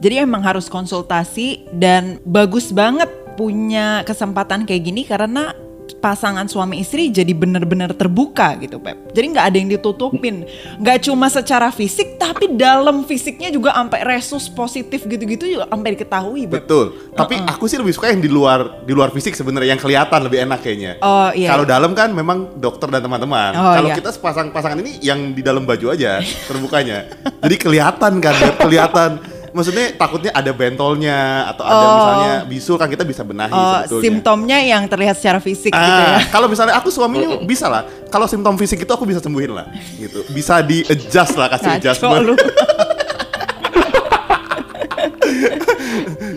S1: Jadi emang harus konsultasi dan bagus banget punya kesempatan kayak gini karena pasangan suami istri jadi bener-bener terbuka gitu Pep. Jadi nggak ada yang ditutupin, nggak cuma secara fisik tapi dalam fisiknya juga sampai resus positif gitu-gitu juga sampai diketahui Beb.
S2: Betul. Tapi aku sih lebih suka yang di luar di luar fisik sebenarnya yang kelihatan lebih enak kayaknya.
S1: Oh iya.
S2: Kalau dalam kan memang dokter dan teman-teman.
S1: Oh,
S2: Kalau
S1: iya.
S2: kita sepasang pasangan ini yang di dalam baju aja terbukanya. Jadi kelihatan kan, kelihatan. Maksudnya takutnya ada bentolnya atau ada
S1: Oh.
S2: misalnya bisul kan kita bisa benahi
S1: Oh,
S2: sebetulnya.
S1: simptomnya yang terlihat secara fisik gitu ya.
S2: Ah, kalau misalnya aku suaminya bisa lah. Kalau simptom fisik itu aku bisa sembuhin lah, gitu. Bisa di adjust lah kasih
S1: Ngaco
S2: adjustment.
S1: lu.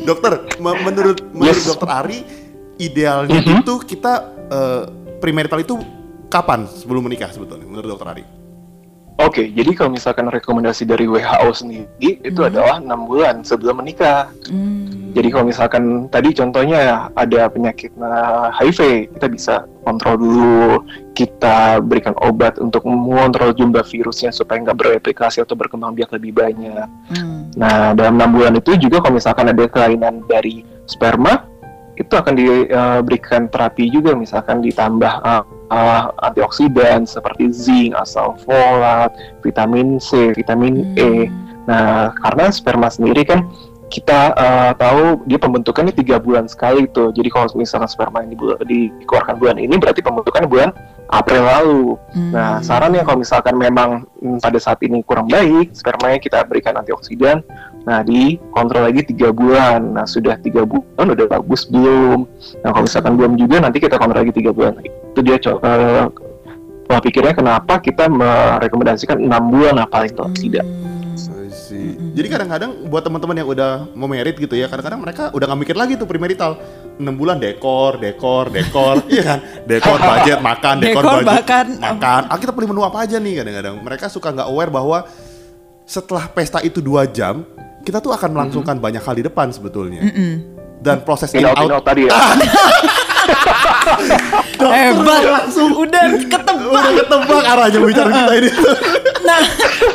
S2: dokter, me- menurut menurut
S3: Yes.
S2: dokter Ari, idealnya
S3: Mhm.
S2: itu kita eh, premarital itu kapan sebelum menikah sebetulnya menurut dokter Ari?
S3: Oke, jadi kalau misalkan rekomendasi dari WHO sendiri itu
S1: Hmm.
S3: adalah enam bulan sebelum menikah.
S1: Hmm.
S3: Jadi kalau misalkan tadi contohnya ada penyakit nah, HIV, kita bisa kontrol dulu, kita berikan obat untuk mengontrol jumlah virusnya supaya nggak bereplikasi atau berkembang biak lebih banyak.
S1: Hmm.
S3: Nah, dalam enam bulan itu juga kalau misalkan ada kelainan dari sperma, itu akan diberikan terapi juga, misalkan ditambah uh, uh, antioksidan seperti zinc, asam folat, vitamin C, vitamin E. Nah, karena sperma sendiri kan kita uh, tahu dia pembentukannya tiga bulan sekali tuh. Jadi kalau misalkan sperma ini bul- dikeluarkan bulan ini, berarti pembentukannya bulan April lalu.
S1: Hmm.
S3: Nah, sarannya kalau misalkan memang mm, pada saat ini kurang baik, spermanya kita berikan antioksidan. Nah, dikontrol lagi tiga bulan. Nah, sudah tiga bulan udah bagus belum? Nah, kalau misalkan belum juga, nanti kita kontrol lagi tiga bulan. Itu dia pola pikirnya kenapa kita merekomendasikan enam bulan nah paling tidak.
S1: Hmm.
S2: Jadi kadang-kadang buat teman-teman yang udah mau merit gitu ya, kadang-kadang mereka udah nggak mikir lagi tuh premarital. 6 bulan dekor, dekor, dekor, iya kan? Dekor, budget, makan, dekor,
S1: Dekor,
S2: budget,
S1: makan.
S2: makan. Ah kita beli menu apa aja nih kadang-kadang. Mereka suka nggak aware bahwa setelah pesta itu dua jam, kita tuh akan melangsungkan banyak hal di depan sebetulnya.
S1: Mm-mm.
S2: Dan proses in out
S3: Pinot tadi ya.
S1: Hebat
S2: langsung
S1: udah ketebak.
S2: udah ketebak arahnya bicara kita ini.
S1: Nah,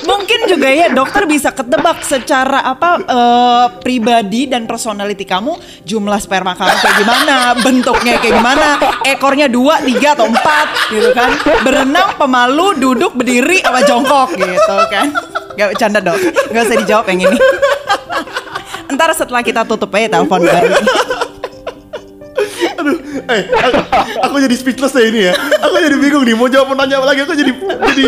S1: mungkin juga ya dokter bisa ketebak secara apa eh, pribadi dan personality kamu, jumlah sperma kamu kayak gimana, bentuknya kayak gimana, ekornya dua, tiga atau empat gitu kan, berenang, pemalu, duduk, berdiri, apa jongkok gitu kan. Gak bercanda dok, gak usah dijawab yang ini. Ntar setelah kita tutup aja telepon baru.
S2: Eh, aku, aku jadi speechless ya ini ya. Aku jadi bingung nih mau jawab pertanyaan apa lagi. Aku jadi jadi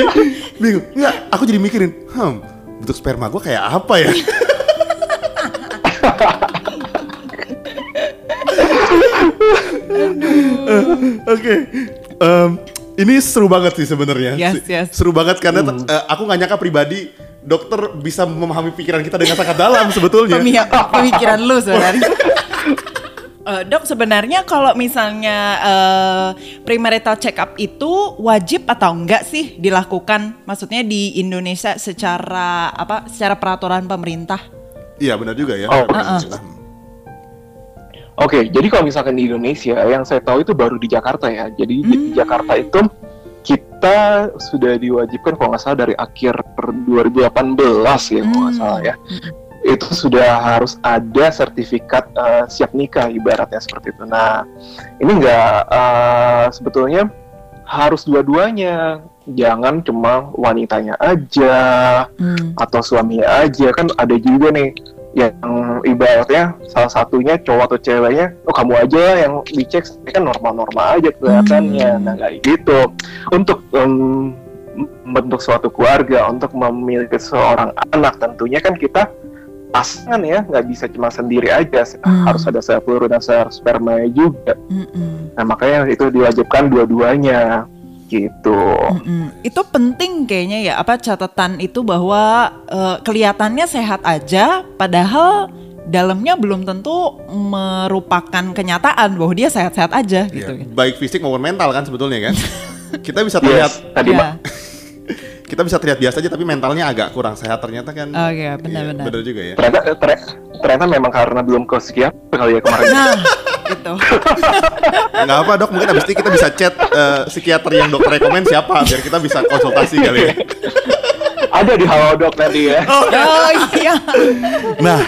S2: bingung. Enggak, aku jadi mikirin, hmm, bentuk sperma gue kayak apa ya? Eh, Oke, Em, ini seru banget sih sebenarnya.
S1: Yes, yes.
S2: Seru banget karena eh, aku nggak nyangka pribadi dokter bisa memahami pikiran kita dengan sangat dalam sebetulnya.
S1: Pemia- pemikiran lu sebenarnya. Eh, dok sebenarnya kalau misalnya eh, premarital check up itu wajib atau enggak sih dilakukan? Maksudnya di Indonesia secara apa? Secara peraturan pemerintah?
S2: Iya benar juga ya.
S3: Oh.
S2: Nah,
S3: Oke, jadi kalau misalkan di Indonesia, yang saya tahu itu baru di Jakarta ya. Jadi di
S1: Hmm.
S3: Jakarta itu kita sudah diwajibkan kalau nggak salah dari akhir 2018 ya, kalau nggak
S1: Hmm.
S3: salah ya. Itu sudah harus ada sertifikat eh, siap nikah ibaratnya seperti itu. Nah, ini nggak eh, sebetulnya harus dua-duanya. Jangan cuma wanitanya aja
S1: Hmm.
S3: atau suaminya aja kan ada juga nih yang ibaratnya salah satunya cowok atau ceweknya oh kamu aja yang dicek kan normal-normal aja kelihatannya
S1: Hmm.
S3: nah kayak gitu untuk em, membentuk suatu keluarga untuk memiliki seorang anak tentunya kan kita pasangan ya nggak bisa cuma sendiri aja
S1: Hmm.
S3: harus ada sel peluru dan sel sperma juga
S1: Mm-mm.
S3: nah makanya itu diwajibkan dua-duanya gitu
S1: Mm-mm. Itu penting kayaknya ya apa catatan itu bahwa eh, kelihatannya sehat aja, padahal dalamnya belum tentu merupakan kenyataan bahwa dia sehat-sehat aja
S2: Iya,
S1: gitu.
S2: baik fisik maupun mental kan sebetulnya kan. kita bisa terlihat
S3: yes tadi
S1: Ya.
S3: Mbak.
S2: kita bisa terlihat biasa aja tapi mentalnya agak kurang sehat ternyata kan.
S1: Oh iya,
S2: Iya,
S1: benar-benar.
S2: benar juga ya.
S3: ternyata ter- ternyata memang karena belum ke psikiater kali ya kemarin
S1: Nah, gitu.
S2: Nggak apa dok, mungkin abis ini kita bisa chat eh, psikiater yang dokter rekomend siapa biar kita bisa konsultasi kali ya.
S3: ada di Halodoc nanti ya.
S1: Oh iya.
S2: Nah,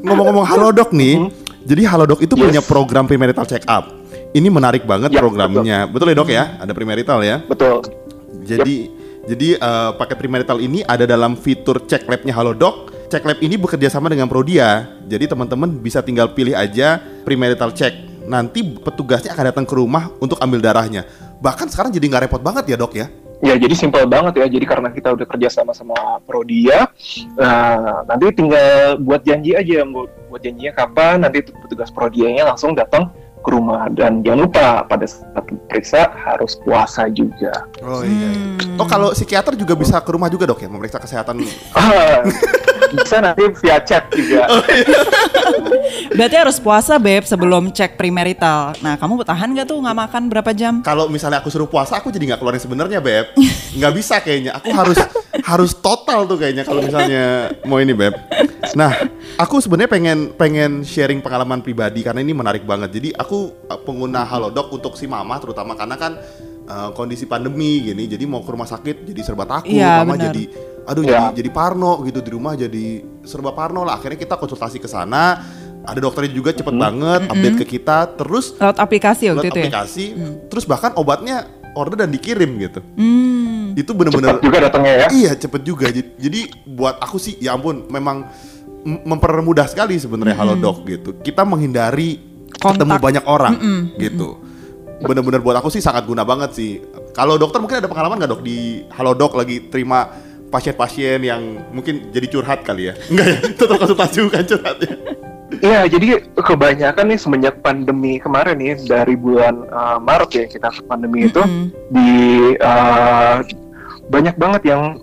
S2: ngomong-ngomong Halodoc nih, jadi Halodoc itu
S3: Yes.
S2: punya program premarital check up. Ini menarik banget
S3: Ya,
S2: programnya. Betul. ya dok ya? Ada premarital ya.
S3: Betul.
S2: Jadi jadi eh, paket premarital ini ada dalam fitur cek labnya Halodoc. Cek lab ini bekerja sama dengan Prodia. Jadi teman-teman bisa tinggal pilih aja premarital check. Nanti petugasnya akan datang ke rumah untuk ambil darahnya. Bahkan sekarang jadi nggak repot banget ya dok ya?
S3: Ya jadi simpel banget ya. Jadi karena kita udah kerja sama sama Prodia, nah, nanti tinggal buat janji aja, buat, buat janjinya kapan. Nanti petugas Prodianya langsung datang ke rumah dan jangan lupa pada saat periksa harus puasa juga.
S2: Oh iya.
S1: Hmm.
S2: Oh kalau psikiater juga bisa ke rumah juga dok ya memeriksa kesehatan.
S3: Bisa nanti via chat juga.
S1: Berarti harus puasa beb sebelum cek premarital. Nah, kamu bertahan gak tuh nggak makan berapa jam?
S2: Kalau misalnya aku suruh puasa, aku jadi nggak keluarin sebenarnya beb. Nggak bisa kayaknya. Aku harus harus total tuh kayaknya kalau misalnya mau ini beb. Nah, aku sebenarnya pengen pengen sharing pengalaman pribadi karena ini menarik banget. Jadi aku uh, pengguna Halodoc untuk si mama terutama karena kan uh, kondisi pandemi gini. Jadi mau ke rumah sakit jadi serba takut,
S1: Iya,
S2: mama
S1: benar.
S2: jadi aduh
S3: Ya.
S2: jadi jadi parno gitu di rumah jadi serba parno lah. Akhirnya kita konsultasi ke sana. Ada dokternya juga cepet banget update ke kita. Terus
S1: Lewat aplikasi
S2: lewat
S1: waktu itu ya?
S2: aplikasi, terus bahkan obatnya order dan dikirim gitu.
S1: Hmm.
S2: Itu bener-bener
S3: juga datangnya ya.
S2: iya cepet juga. Jadi, jadi buat aku sih ya ampun memang mempermudah sekali sebenarnya Halodoc gitu. Kita menghindari
S1: Kontak.
S2: ketemu banyak orang gitu. Bener-bener buat aku sih sangat guna banget sih. Kalau dokter mungkin ada pengalaman nggak dok di Halodoc lagi terima pasien-pasien yang mungkin jadi curhat kali ya? Enggak ya, tetap konsultasi bukan curhat ya.
S3: Iya, jadi kebanyakan nih semenjak pandemi kemarin nih dari bulan uh, Maret ya kita ke pandemi itu
S1: Mm-mm.
S3: di uh, banyak banget yang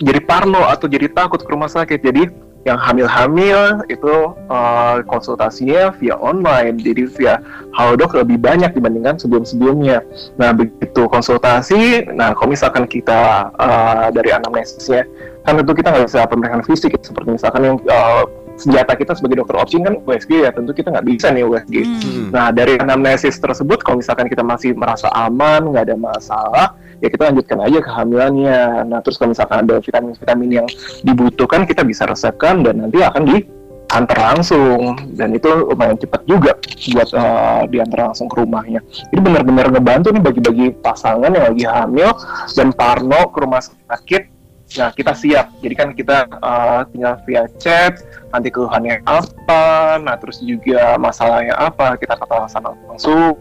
S3: jadi parno atau jadi takut ke rumah sakit. Jadi yang hamil-hamil itu uh, konsultasinya via online, jadi via Halodoc lebih banyak dibandingkan sebelum-sebelumnya. Nah begitu konsultasi, nah kalau misalkan kita uh, dari anamnesisnya, kan tentu kita nggak bisa pemeriksaan fisik, seperti misalkan yang uh, senjata kita sebagai dokter opsi kan USG ya tentu kita nggak bisa nih USG.
S2: Hmm.
S3: Nah dari anamnesis tersebut kalau misalkan kita masih merasa aman nggak ada masalah ya kita lanjutkan aja kehamilannya. Nah terus kalau misalkan ada vitamin-vitamin yang dibutuhkan kita bisa resepkan dan nanti akan diantar langsung dan itu lumayan cepat juga buat eh, diantar langsung ke rumahnya. Jadi benar-benar ngebantu nih bagi-bagi pasangan yang lagi hamil dan parno ke rumah sakit Nah, kita siap. Jadi kan kita uh, tinggal via chat, nanti keluhannya apa, nah terus juga masalahnya apa, kita kata sana langsung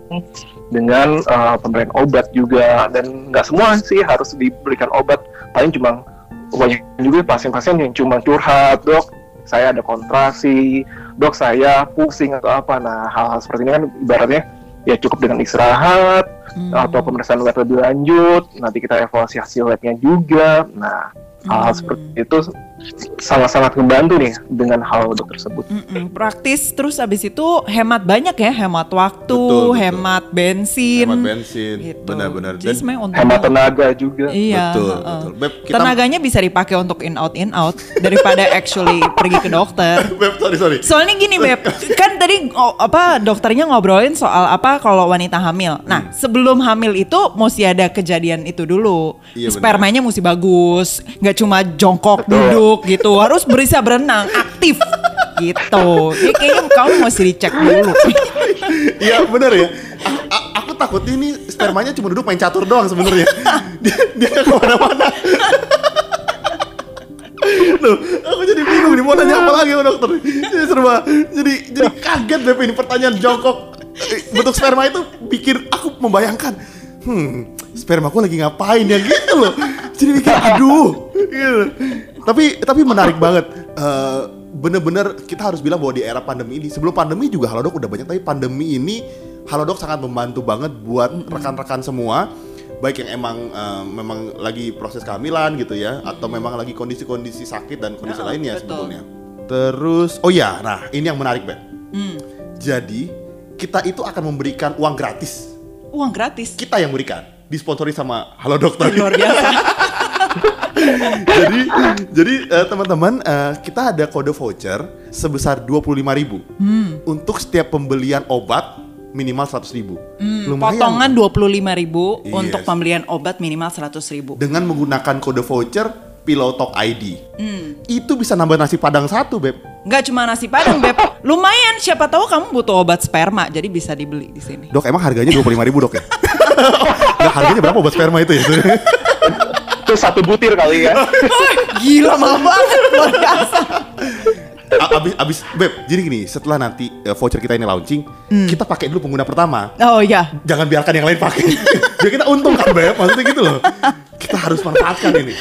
S3: dengan uh, pemberian obat juga. Dan nggak semua sih harus diberikan obat. Paling cuma banyak juga pasien-pasien yang cuma curhat, dok, saya ada kontraksi, dok saya pusing atau apa. Nah, hal-hal seperti ini kan ibaratnya ya cukup dengan istirahat
S1: Hmm.
S3: atau pemeriksaan lab lebih lanjut nanti kita evaluasi hasil labnya juga nah hal-hal
S1: Hmm.
S3: seperti itu sangat-sangat membantu nih dengan hal tersebut
S1: Mm-mm, praktis terus abis itu hemat banyak ya hemat waktu
S2: Betul, betul.
S1: hemat bensin
S2: Hemat bensin,
S1: gitu.
S2: benar-benar.
S1: jadi
S2: Dan
S1: untuk
S3: hemat tenaga juga
S1: iya
S2: betul,
S1: heeh.
S2: betul. Beb, kita
S1: tenaganya bisa dipakai untuk in out in out daripada actually pergi ke dokter
S2: Beb, sorry sorry.
S1: Soalnya gini Beb, kan tadi oh, apa dokternya ngobrolin soal apa kalau wanita hamil. Nah, sebelum hamil itu mesti ada kejadian itu dulu.
S2: Iya.
S1: Spermanya mesti bagus, nggak cuma jongkok
S3: Betul.
S1: duduk gitu, harus bisa berenang, aktif gitu. Ya, kayaknya kamu mesti dicek dulu.
S2: Iya benar ya. A- aku takut ini spermanya cuma duduk main catur doang sebenarnya. dia dia nggak ke mana-mana. Loh, aku jadi bingung nih mau nanya apa lagi sama dokter. Jadi serba, jadi jadi kaget Beb ini pertanyaan jongkok eh, bentuk sperma itu bikin aku membayangkan, hmm, spermaku lagi ngapain ya gitu loh. Jadi mikir, aduh, gitu. Tapi tapi menarik banget. Eh, bener-bener kita harus bilang bahwa di era pandemi ini sebelum pandemi juga Halodoc udah banyak tapi pandemi ini Halodoc sangat membantu banget buat rekan-rekan semua baik yang emang eh, memang lagi proses kehamilan gitu ya atau memang lagi kondisi-kondisi sakit dan kondisi
S1: Ya,
S2: lainnya
S1: betul.
S2: sebetulnya. Terus oh ya, nah ini yang menarik Ben.
S1: Hmm.
S2: Jadi kita itu akan memberikan uang gratis.
S1: Uang gratis.
S2: Kita yang berikan, disponsori sama Halo Dokter.
S1: Luar biasa.
S2: jadi jadi eh, teman-teman eh, kita ada kode voucher sebesar 25.000
S1: Hmm.
S2: untuk setiap pembelian obat minimal 100.000
S1: Hmm, potongan 25.000 ribu
S2: Yes.
S1: untuk pembelian obat minimal 100.000 ribu.
S2: dengan menggunakan kode voucher Pilotalk ID.
S1: Hmm.
S2: Itu bisa nambah nasi padang satu, Beb.
S1: Nggak cuma nasi padang, Beb. Lumayan, siapa tahu kamu butuh obat sperma, jadi bisa dibeli di sini.
S2: Dok, emang harganya 25.000 dok ya? Nggak, harganya berapa buat sperma itu ya?
S3: itu satu butir kali ya
S1: Gila mahal banget, luar biasa.
S2: Abis, abis, Beb, jadi gini, setelah nanti eh, voucher kita ini launching, kita pakai dulu pengguna pertama.
S1: Oh iya,
S2: Jangan biarkan yang lain pakai. Biar kita untung kan, Beb. Maksudnya gitu loh. Kita harus manfaatkan ini.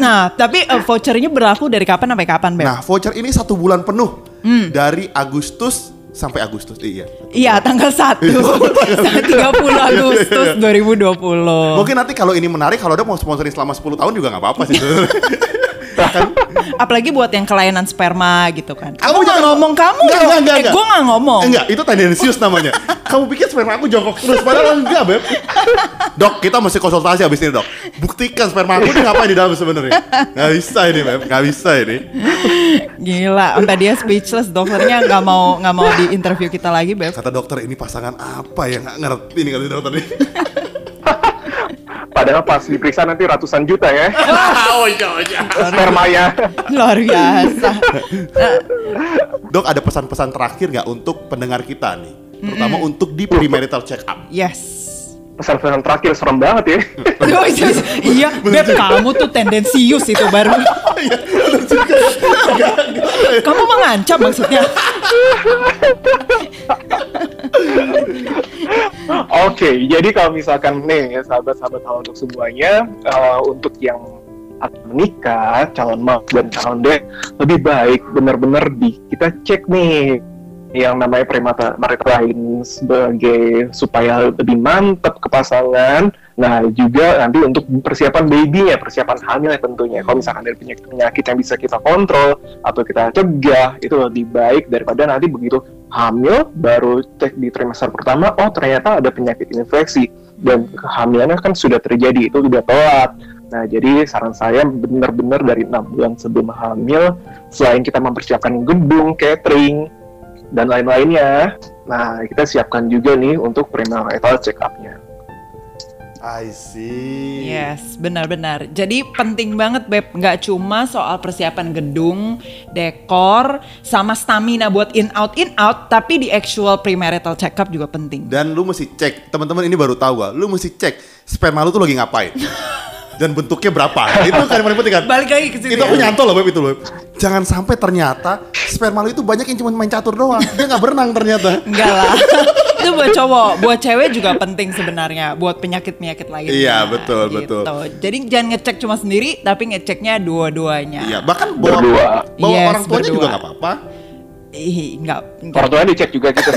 S1: Nah, tapi eh, vouchernya berlaku dari kapan sampai kapan, Beb?
S2: Nah, voucher ini satu bulan penuh. Dari Agustus sampai Agustus. Iya.
S1: Iya, tanggal 1 30 Agustus 2020.
S2: Mungkin nanti kalau ini menarik, kalau ada mau sponsorin selama 10 tahun juga nggak apa-apa sih. kan,
S1: Apalagi buat yang kelainan sperma gitu kan.
S2: Kamu jangan-
S1: ngomong kamu.
S2: Enggak, enggak, enggak,
S1: eh,
S2: enggak.
S1: gue nggak ngomong.
S2: Enggak, itu tendensius namanya. Kamu pikir sperma aku jongkok terus, padahal enggak, Beb. Dok, kita mesti konsultasi abis ini, Dok. Buktikan sperma aku ini ngapain di dalam sebenarnya. Nggak bisa ini, Beb. Nggak bisa ini.
S1: Gila, sampai dia speechless. Dokternya nggak mau nggak mau di interview kita lagi, Beb.
S2: Kata dokter, ini pasangan apa ya? Nggak ngerti nih kata dokter ini.
S3: Padahal pas diperiksa nanti ratusan juta ya
S2: oh iya, oh iya.
S3: spermanya
S1: Luar biasa.
S2: Dok, ada pesan-pesan terakhir nggak untuk pendengar kita nih? Terutama untuk di premarital check up.
S1: Yes.
S3: pesan-pesan terakhir serem banget ya
S1: Oh, iya, iya, Beb, kamu tuh tendensius itu baru. kamu mengancam maksudnya?
S3: Oke, jadi kalau misalkan nih sahabat-sahabat hal untuk semuanya, eh, untuk yang akan menikah, calon mak dan calon dek, lebih baik benar-benar di kita cek nih yang namanya premata lain sebagai supaya lebih mantap ke pasangan. Nah, juga nanti untuk persiapan baby-nya, persiapan hamil ya tentunya. Kalau misalkan ada penyakit-penyakit yang bisa kita kontrol atau kita cegah, itu lebih baik daripada nanti begitu hamil baru cek di trimester pertama, oh ternyata ada penyakit infeksi. dan kehamilannya kan sudah terjadi itu udah telat. Nah, jadi saran saya benar-benar dari enam bulan sebelum hamil, selain kita mempersiapkan gedung, catering, dan lain-lainnya, nah kita siapkan juga nih untuk prenatal check up-nya.
S2: I see.
S1: Yes, benar-benar. Jadi penting banget Beb, nggak cuma soal persiapan gedung, dekor, sama stamina buat in out in out, tapi di actual premarital check up juga penting.
S2: Dan lu mesti cek, teman-teman ini baru tahu gak? Lu mesti cek sperma lu tuh lagi ngapain. Dan bentuknya berapa? itu kan yang paling penting kan?
S1: Balik lagi ke situ.
S2: Itu
S1: ya.
S2: aku nyantol loh Beb itu loh. Jangan sampai ternyata sperma lu itu banyak yang cuma main catur doang. Dia nggak berenang ternyata.
S1: Enggak lah. itu buat cowok, buat cewek juga penting sebenarnya buat penyakit-penyakit lainnya.
S2: Iya, betul,
S1: gitu.
S2: betul.
S1: Jadi jangan ngecek cuma sendiri, tapi ngeceknya dua-duanya.
S2: Iya, bahkan bawa,
S3: Berdua.
S2: bawa
S1: Yes,
S2: orang tuanya juga
S1: berdua.
S2: nggak apa-apa.
S1: Ih, enggak, enggak.
S3: Orang tuanya dicek juga gitu.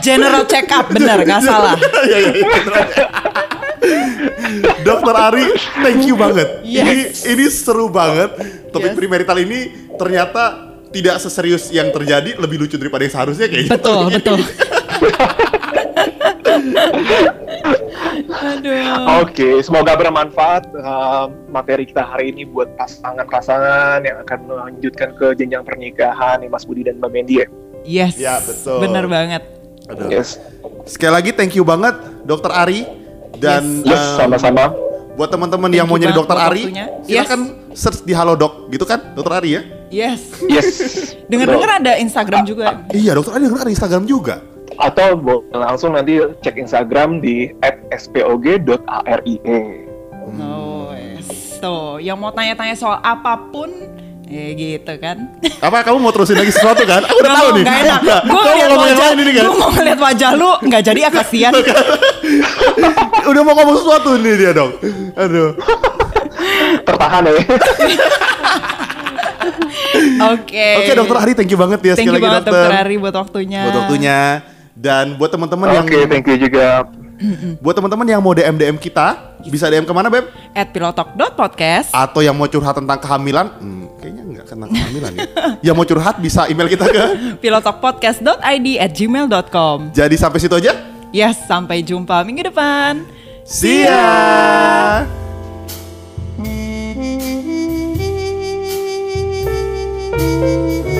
S1: General check up, bener, nggak salah.
S2: Iya, iya, iya, bener aja. Dokter Ari, thank you banget.
S1: Yes.
S2: Ini ini seru banget. Topik
S1: Yes.
S2: premarital ini ternyata tidak seserius yang terjadi, lebih lucu daripada yang seharusnya kayaknya.
S1: Betul, betul. Aduh.
S3: Oke, semoga bermanfaat uh, materi kita hari ini buat pasangan-pasangan yang akan melanjutkan ke jenjang pernikahan nih Mas Budi dan Mbak Mendy ya.
S1: Yes.
S2: Ya, betul.
S1: Bener banget.
S2: Aduh.
S3: Yes,
S2: Sekali lagi thank you banget Dokter Ari dan
S3: yes,
S2: um,
S3: sama-sama.
S2: Buat teman-teman yang mau nyari Dokter Ari,
S1: waktunya.
S2: silakan search di Halodoc gitu kan, Dokter Ari ya.
S1: Yes.
S3: Yes.
S1: Dengar-dengar ada Instagram juga.
S2: Iya, Dokter Ari ada Instagram juga.
S3: Atau langsung nanti cek Instagram di @spog.arie.
S1: Oh, yes. Tuh, yang mau tanya-tanya soal apa pun, eh gitu kan.
S2: Apa kamu mau terusin lagi sesuatu kan? Aku udah tahu nih.
S1: nggak enak. Gue ngeliat
S2: mau yang
S1: wajah,
S2: lain ini kan?
S1: mau ngeliat wajah lu, nggak jadi ah kasihan.
S2: Udah mau ngomong sesuatu nih dia dong. Aduh.
S3: Tertahan ya.
S1: Oke.
S2: Oke, Dokter Ari, thank you banget ya
S1: Thank
S2: sekali
S1: you
S2: lagi
S1: banget
S2: dokter.
S1: Dokter Ari buat waktunya.
S2: Buat waktunya. Dan buat teman-teman yang
S3: Oke, thank you juga.
S2: buat teman-teman yang mau DM DM kita, bisa DM ke mana Beb?
S1: At pilotalk.podcast.
S2: Atau yang mau curhat tentang kehamilan? Hmm, kayaknya nggak tentang kehamilan ya. yang mau curhat bisa email kita ke.
S1: pilotalkpodcast.id at gmail.com
S2: Jadi sampai situ aja.
S1: Yes, sampai jumpa minggu depan.
S2: See ya.
S4: Thank